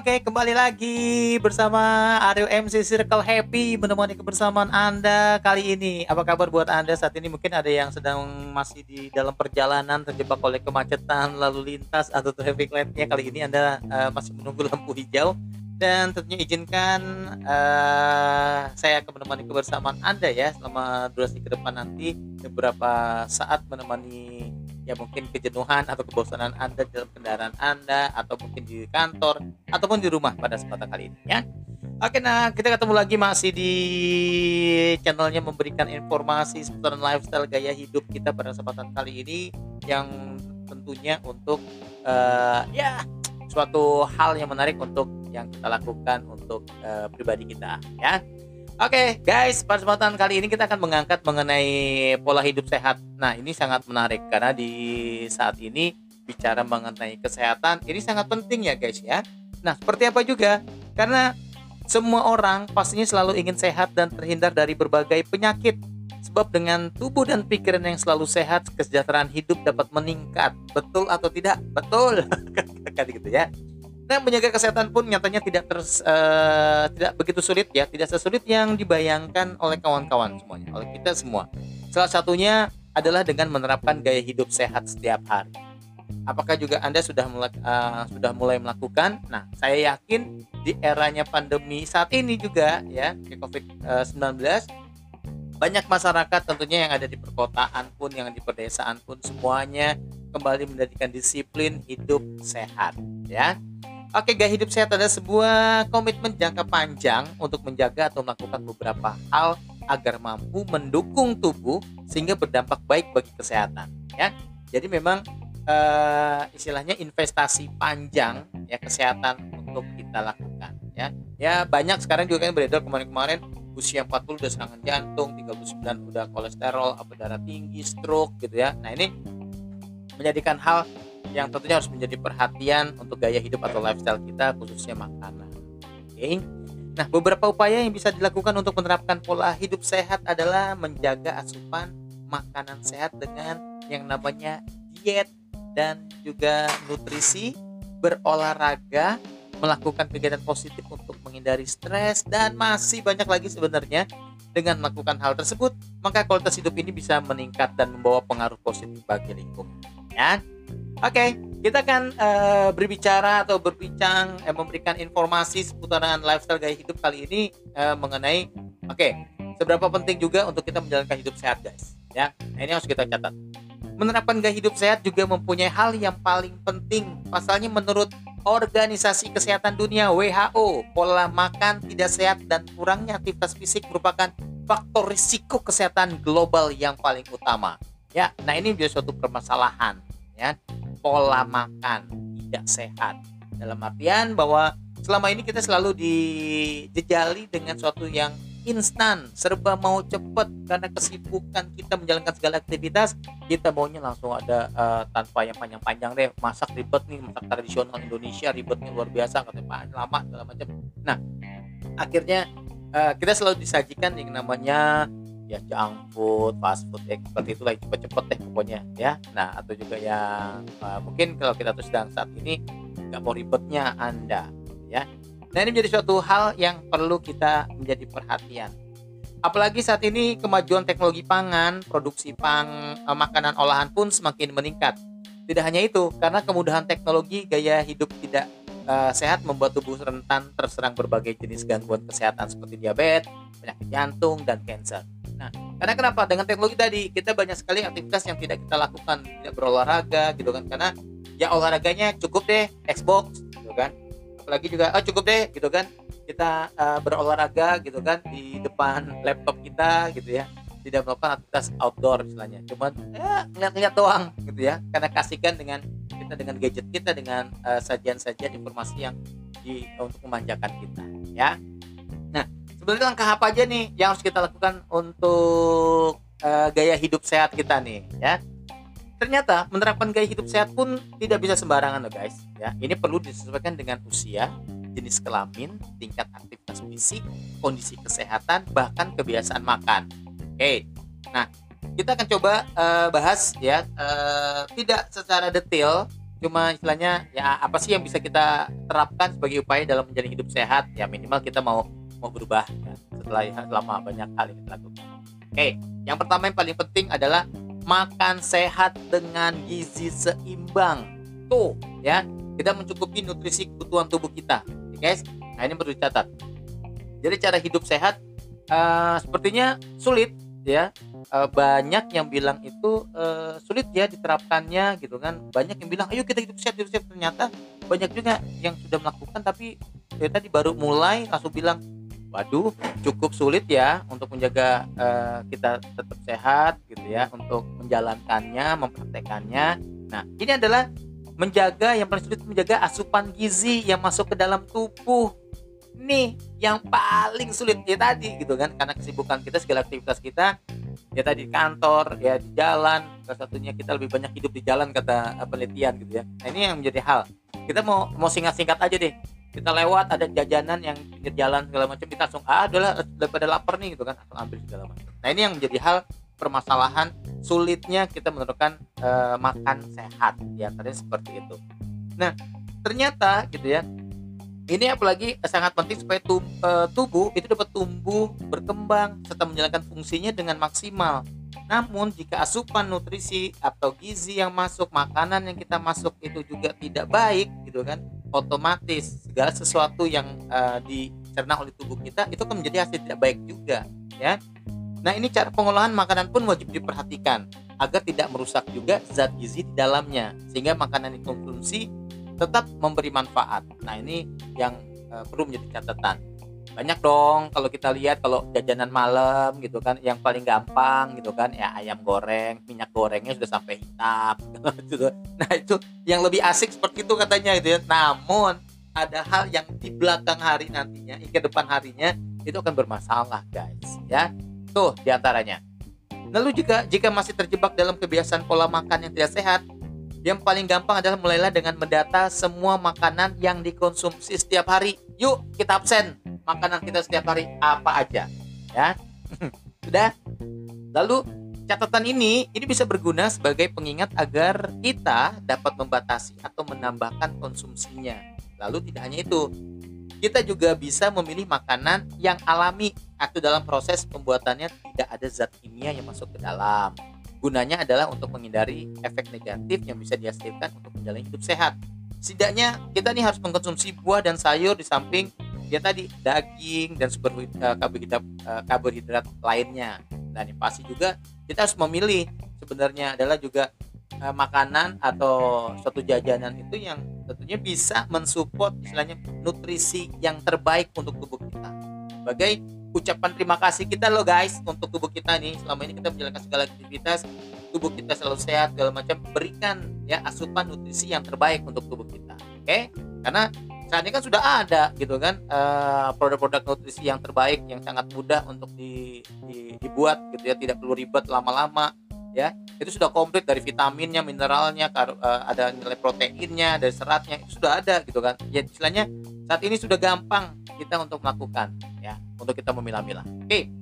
Oke, kembali lagi bersama Aryo MC Circle Happy menemani kebersamaan Anda kali ini. Apa kabar buat Anda saat ini? Mungkin ada yang sedang masih di dalam perjalanan terjebak oleh kemacetan lalu lintas atau traffic light-nya. Kali ini Anda uh, masih menunggu lampu hijau dan tentunya izinkan uh, saya akan menemani kebersamaan Anda ya selama durasi ke depan nanti beberapa saat menemani ya mungkin kejenuhan atau kebosanan Anda dalam kendaraan Anda atau mungkin di kantor ataupun di rumah pada kesempatan kali ini ya. Oke, nah kita ketemu lagi masih di channelnya memberikan informasi seputar lifestyle gaya hidup kita pada kesempatan kali ini yang tentunya untuk uh, ya suatu hal yang menarik untuk yang kita lakukan untuk uh, pribadi kita ya. Oke, okay, guys, pada kesempatan kali ini kita akan mengangkat mengenai pola hidup sehat. Nah, ini sangat menarik karena di saat ini bicara mengenai kesehatan ini sangat penting ya, guys ya. Nah, seperti apa juga? Karena semua orang pastinya selalu ingin sehat dan terhindar dari berbagai penyakit. Sebab dengan tubuh dan pikiran yang selalu sehat, kesejahteraan hidup dapat meningkat. Betul atau tidak? Betul. kan gitu ya. Nah, menjaga kesehatan pun nyatanya tidak ter, uh, eh, tidak begitu sulit ya, tidak sesulit yang dibayangkan oleh kawan-kawan semuanya, oleh kita semua. Salah satunya adalah dengan menerapkan gaya hidup sehat setiap hari. Apakah juga Anda sudah mulai, uh, sudah mulai melakukan? Nah, saya yakin di eranya pandemi saat ini juga ya, COVID-19 banyak masyarakat tentunya yang ada di perkotaan pun, yang di pedesaan pun semuanya kembali menjadikan disiplin hidup sehat ya Oke, gaya hidup sehat adalah sebuah komitmen jangka panjang untuk menjaga atau melakukan beberapa hal agar mampu mendukung tubuh sehingga berdampak baik bagi kesehatan. Ya, jadi memang uh, istilahnya investasi panjang ya kesehatan untuk kita lakukan. Ya, ya banyak sekarang juga kan beredar kemarin-kemarin usia 40 udah serangan jantung, 39 udah kolesterol, apa darah tinggi, stroke gitu ya. Nah ini menjadikan hal yang tentunya harus menjadi perhatian untuk gaya hidup atau lifestyle kita khususnya makanan. Oke. Nah, beberapa upaya yang bisa dilakukan untuk menerapkan pola hidup sehat adalah menjaga asupan makanan sehat dengan yang namanya diet dan juga nutrisi, berolahraga, melakukan kegiatan positif untuk menghindari stres dan masih banyak lagi sebenarnya dengan melakukan hal tersebut, maka kualitas hidup ini bisa meningkat dan membawa pengaruh positif bagi lingkungan. Ya. Oke, okay, kita akan uh, berbicara atau berbincang eh, memberikan informasi seputaran lifestyle gaya hidup kali ini uh, mengenai oke, okay, seberapa penting juga untuk kita menjalankan hidup sehat, guys. Ya, nah, ini harus kita catat. Menerapkan gaya hidup sehat juga mempunyai hal yang paling penting. Pasalnya menurut Organisasi Kesehatan Dunia WHO, pola makan tidak sehat dan kurangnya aktivitas fisik merupakan faktor risiko kesehatan global yang paling utama. Ya, nah ini menjadi suatu permasalahan ya pola makan tidak sehat. Dalam artian bahwa selama ini kita selalu dijejali dengan suatu yang instan serba mau cepet karena kesibukan kita menjalankan segala aktivitas kita maunya langsung ada uh, tanpa yang panjang-panjang deh masak ribet nih masak tradisional Indonesia ribetnya luar biasa katanya lama segala macam. Nah akhirnya uh, kita selalu disajikan yang namanya ya junk food, fast food ya seperti itulah cepet-cepet deh pokoknya ya. Nah atau juga yang uh, mungkin kalau kita tuh sedang saat ini nggak mau ribetnya anda ya. Nah ini menjadi suatu hal yang perlu kita menjadi perhatian. Apalagi saat ini kemajuan teknologi pangan, produksi pang, uh, makanan olahan pun semakin meningkat. Tidak hanya itu, karena kemudahan teknologi gaya hidup tidak uh, sehat membuat tubuh rentan terserang berbagai jenis gangguan kesehatan seperti diabetes, penyakit jantung, dan kanker. Nah, karena kenapa? Dengan teknologi tadi kita banyak sekali aktivitas yang tidak kita lakukan, tidak berolahraga gitu kan. Karena ya olahraganya cukup deh Xbox gitu kan. Apalagi juga oh cukup deh gitu kan. Kita uh, berolahraga gitu kan di depan laptop kita gitu ya. Tidak melakukan aktivitas outdoor istilahnya. Cuma ya ngeliat-ngeliat doang gitu ya. Karena kasihkan dengan kita dengan gadget kita dengan uh, sajian-sajian informasi yang di untuk memanjakan kita ya. Sebenarnya langkah apa aja nih yang harus kita lakukan untuk uh, gaya hidup sehat kita nih ya? Ternyata menerapkan gaya hidup sehat pun tidak bisa sembarangan loh guys ya. Ini perlu disesuaikan dengan usia jenis kelamin tingkat aktivitas fisik kondisi kesehatan bahkan kebiasaan makan. Oke. Nah kita akan coba uh, bahas ya uh, tidak secara detail cuma istilahnya ya apa sih yang bisa kita terapkan sebagai upaya dalam menjalani hidup sehat? Ya minimal kita mau mau berubah ya, setelah selama banyak hal yang kita oke yang pertama yang paling penting adalah makan sehat dengan gizi seimbang. Tuh ya kita mencukupi nutrisi kebutuhan tubuh kita. Ya guys? Nah ini perlu dicatat. Jadi cara hidup sehat uh, sepertinya sulit ya. Uh, banyak yang bilang itu uh, sulit ya diterapkannya gitu kan. Banyak yang bilang ayo kita hidup sehat hidup sehat. Ternyata banyak juga yang sudah melakukan tapi ya tadi baru mulai langsung bilang waduh cukup sulit ya untuk menjaga uh, kita tetap sehat gitu ya untuk menjalankannya mempraktekannya. Nah ini adalah menjaga yang paling sulit menjaga asupan gizi yang masuk ke dalam tubuh. Nih yang paling sulit ya tadi gitu kan karena kesibukan kita segala aktivitas kita ya tadi di kantor ya di jalan salah satunya kita lebih banyak hidup di jalan kata penelitian gitu ya. Nah ini yang menjadi hal. Kita mau mau singkat-singkat aja deh kita lewat ada jajanan yang pinggir jalan segala macam. Kita langsung ah adalah daripada lapar nih gitu kan. Langsung ambil segala macam. Nah ini yang menjadi hal permasalahan sulitnya kita menentukan uh, makan sehat. Ya tadi seperti itu. Nah ternyata gitu ya ini apalagi sangat penting supaya eh, tubuh itu dapat tumbuh, berkembang, serta menjalankan fungsinya dengan maksimal. Namun jika asupan nutrisi atau gizi yang masuk, makanan yang kita masuk itu juga tidak baik gitu kan, otomatis segala sesuatu yang uh, dicerna oleh tubuh kita itu akan menjadi hasil tidak baik juga ya. Nah, ini cara pengolahan makanan pun wajib diperhatikan agar tidak merusak juga zat gizi di dalamnya sehingga makanan dikonsumsi tetap memberi manfaat. Nah, ini yang uh, perlu menjadi catatan. Banyak dong kalau kita lihat kalau jajanan malam gitu kan yang paling gampang gitu kan ya ayam goreng, minyak gorengnya sudah sampai hitam gitu. Nah, itu yang lebih asik seperti itu katanya gitu ya. Namun ada hal yang di belakang hari nantinya, ke depan harinya itu akan bermasalah, guys, ya. Tuh di antaranya. Lalu jika jika masih terjebak dalam kebiasaan pola makan yang tidak sehat, yang paling gampang adalah mulailah dengan mendata semua makanan yang dikonsumsi setiap hari. Yuk kita absen makanan kita setiap hari apa aja, ya. Sudah. Lalu catatan ini ini bisa berguna sebagai pengingat agar kita dapat membatasi atau menambahkan konsumsinya. Lalu tidak hanya itu, kita juga bisa memilih makanan yang alami atau dalam proses pembuatannya tidak ada zat kimia yang masuk ke dalam Gunanya adalah untuk menghindari efek negatif yang bisa dihasilkan untuk menjalani hidup sehat. Setidaknya kita nih harus mengkonsumsi buah dan sayur di samping ya tadi daging dan super uh, karbohidrat, uh, karbohidrat lainnya. Dan yang pasti juga kita harus memilih sebenarnya adalah juga uh, makanan atau suatu jajanan itu yang tentunya bisa mensupport istilahnya nutrisi yang terbaik untuk tubuh kita. Sebagai ucapan terima kasih kita loh guys untuk tubuh kita nih selama ini kita menjalankan segala aktivitas tubuh kita selalu sehat segala macam berikan ya asupan nutrisi yang terbaik untuk tubuh kita oke okay? karena saat ini kan sudah ada gitu kan produk produk-produk nutrisi yang terbaik yang sangat mudah untuk di, di, dibuat gitu ya. Tidak perlu ribet lama-lama ya. Itu sudah komplit dari vitaminnya mineralnya kar, uh, ada nilai proteinnya dari seratnya itu sudah ada gitu kan. Ya istilahnya saat ini sudah gampang kita untuk melakukan ya untuk kita memilah-milah. Oke.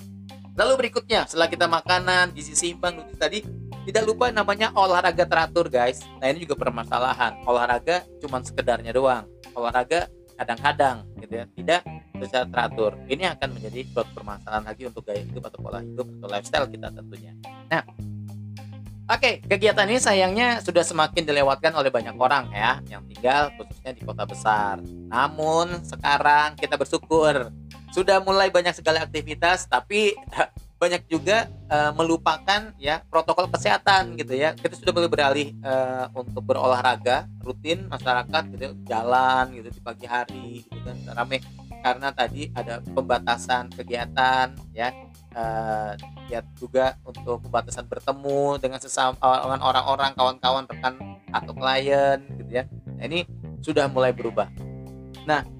Lalu berikutnya setelah kita makanan gizi seimbang nutrisi tadi tidak lupa namanya olahraga teratur guys. Nah ini juga permasalahan. Olahraga cuma sekedarnya doang olahraga kadang-kadang gitu ya. Tidak secara teratur. Ini akan menjadi suatu permasalahan lagi untuk gaya hidup atau pola hidup atau lifestyle kita tentunya. Nah Oke, kegiatan ini sayangnya sudah semakin dilewatkan oleh banyak orang ya, yang tinggal khususnya di kota besar. Namun sekarang kita bersyukur. Sudah mulai banyak segala aktivitas, tapi banyak juga uh, melupakan ya protokol kesehatan gitu ya. Kita sudah mulai beralih uh, untuk berolahraga rutin masyarakat gitu, jalan gitu di pagi hari gitu kan ramai karena tadi ada pembatasan kegiatan ya uh, ya juga untuk pembatasan bertemu dengan sesama dengan orang-orang kawan-kawan rekan atau klien gitu ya. Nah, ini sudah mulai berubah. Nah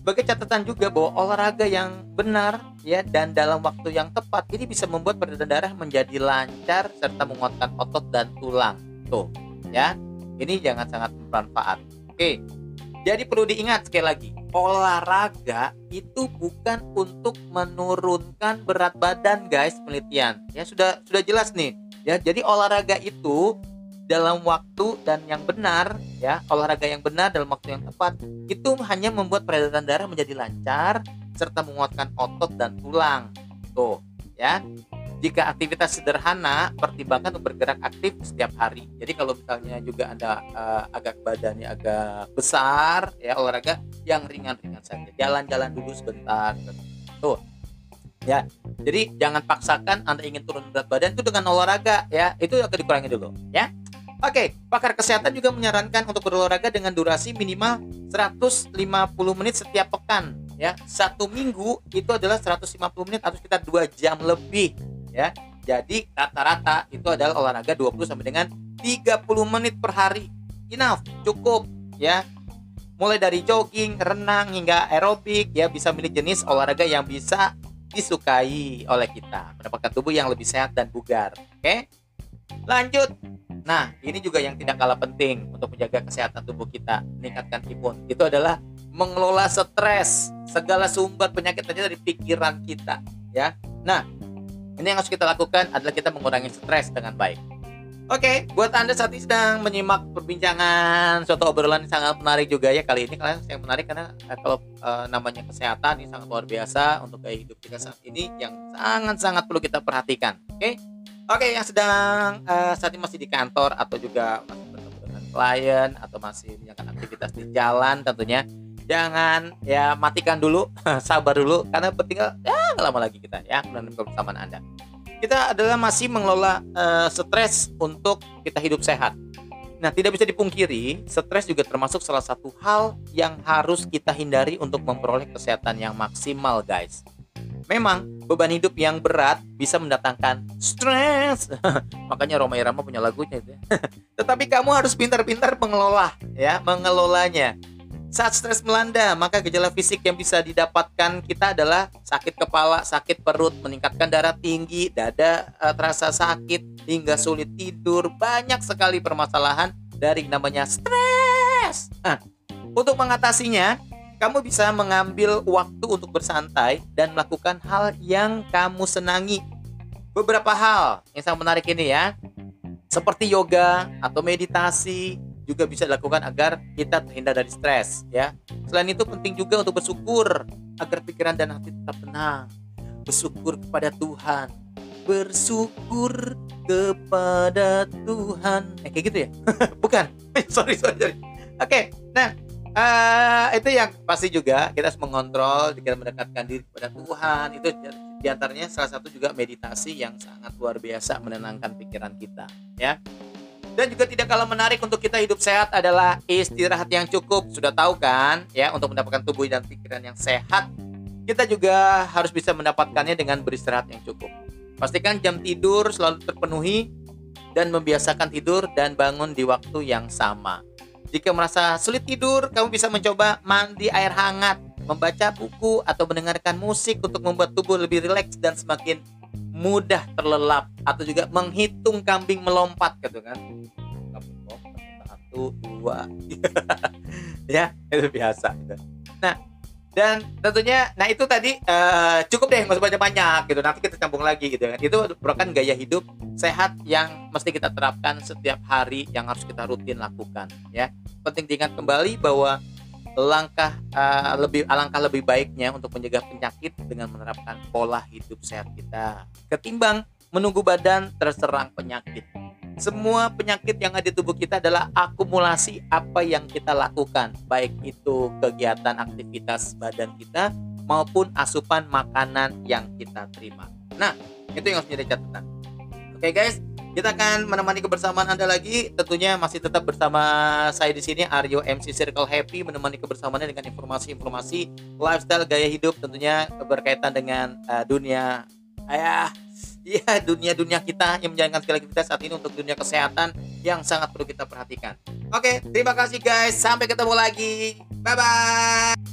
sebagai catatan juga bahwa olahraga yang benar ya dan dalam waktu yang tepat ini bisa membuat peredaran darah menjadi lancar serta menguatkan otot dan tulang tuh ya ini jangan sangat bermanfaat oke jadi perlu diingat sekali lagi, olahraga itu bukan untuk menurunkan berat badan, guys, penelitian. Ya sudah sudah jelas nih. Ya, jadi olahraga itu dalam waktu dan yang benar ya olahraga yang benar dalam waktu yang tepat itu hanya membuat peredaran darah menjadi lancar serta menguatkan otot dan tulang. Tuh ya. Jika aktivitas sederhana pertimbangkan untuk bergerak aktif setiap hari. Jadi kalau misalnya juga ada uh, agak badannya agak besar ya olahraga yang ringan-ringan saja. Jalan-jalan dulu sebentar. Tuh ya. Jadi jangan paksakan anda ingin turun berat badan itu dengan olahraga ya. Itu akan dikurangi dulu ya Oke, pakar kesehatan juga menyarankan untuk berolahraga dengan durasi minimal 150 menit setiap pekan. Ya, satu minggu itu adalah 150 menit atau sekitar dua jam lebih. Ya, jadi rata-rata itu adalah olahraga 20 sampai dengan 30 menit per hari. Enough, cukup. Ya, mulai dari jogging, renang hingga aerobik. Ya, bisa milih jenis olahraga yang bisa disukai oleh kita, mendapatkan tubuh yang lebih sehat dan bugar. Oke, lanjut Nah, ini juga yang tidak kalah penting untuk menjaga kesehatan tubuh kita, meningkatkan imun. Itu adalah mengelola stres. Segala sumber penyakit dari pikiran kita, ya. Nah, ini yang harus kita lakukan adalah kita mengurangi stres dengan baik. Oke, buat Anda saat ini sedang menyimak perbincangan suatu obrolan yang sangat menarik juga ya kali ini kalian yang menarik karena eh, kalau eh, namanya kesehatan ini sangat luar biasa untuk hidup kita saat ini yang sangat-sangat perlu kita perhatikan. Oke? Oke, yang sedang uh, saat ini masih di kantor atau juga masih bertemu dengan klien atau masih menjalankan aktivitas di jalan tentunya jangan ya matikan dulu, sabar dulu karena tinggal ya nggak lama lagi kita ya menemani kebersamaan Anda. Kita adalah masih mengelola uh, stres untuk kita hidup sehat. Nah, tidak bisa dipungkiri, stres juga termasuk salah satu hal yang harus kita hindari untuk memperoleh kesehatan yang maksimal, guys. Memang beban hidup yang berat bisa mendatangkan stres. Makanya Roma Irama punya lagunya itu. Ya. Tetapi kamu harus pintar-pintar mengelola ya, mengelolanya. Saat stres melanda, maka gejala fisik yang bisa didapatkan kita adalah sakit kepala, sakit perut, meningkatkan darah tinggi, dada uh, terasa sakit, hingga sulit tidur. Banyak sekali permasalahan dari namanya stres. Nah, untuk mengatasinya, kamu bisa mengambil waktu untuk bersantai dan melakukan hal yang kamu senangi. Beberapa hal yang sangat menarik ini ya, seperti yoga atau meditasi juga bisa dilakukan agar kita terhindar dari stres ya. Selain itu penting juga untuk bersyukur agar pikiran dan hati tetap tenang. Bersyukur kepada Tuhan. Bersyukur kepada Tuhan. Eh kayak gitu ya? Bukan. sorry, sorry. Oke, okay, nah uh, itu yang pasti juga kita harus mengontrol kita mendekatkan diri kepada Tuhan. Itu di antaranya salah satu juga meditasi yang sangat luar biasa menenangkan pikiran kita ya. Dan juga tidak kalah menarik untuk kita hidup sehat adalah istirahat yang cukup. Sudah tahu kan ya untuk mendapatkan tubuh dan pikiran yang sehat kita juga harus bisa mendapatkannya dengan beristirahat yang cukup. Pastikan jam tidur selalu terpenuhi dan membiasakan tidur dan bangun di waktu yang sama jika merasa sulit tidur, kamu bisa mencoba mandi air hangat, membaca buku, atau mendengarkan musik untuk membuat tubuh lebih rileks dan semakin mudah terlelap. Atau juga menghitung kambing melompat gitu kan. Satu, dua. ya, itu biasa. Gitu. Nah, dan tentunya nah itu tadi uh, cukup deh nggak usah banyak banyak gitu. Nanti kita sambung lagi gitu kan. Itu merupakan gaya hidup sehat yang mesti kita terapkan setiap hari yang harus kita rutin lakukan ya. Penting diingat kembali bahwa langkah uh, lebih alangkah lebih baiknya untuk menjaga penyakit dengan menerapkan pola hidup sehat kita. Ketimbang menunggu badan terserang penyakit semua penyakit yang ada di tubuh kita adalah akumulasi apa yang kita lakukan, baik itu kegiatan aktivitas badan kita maupun asupan makanan yang kita terima. Nah, itu yang harus menjadi catatan. Oke guys, kita akan menemani kebersamaan Anda lagi. Tentunya masih tetap bersama saya di sini Aryo MC Circle Happy menemani kebersamaannya dengan informasi-informasi lifestyle gaya hidup tentunya berkaitan dengan uh, dunia ayah ya dunia-dunia kita yang menjalankan segala aktivitas saat ini untuk dunia kesehatan yang sangat perlu kita perhatikan. Oke, terima kasih guys. Sampai ketemu lagi. Bye bye.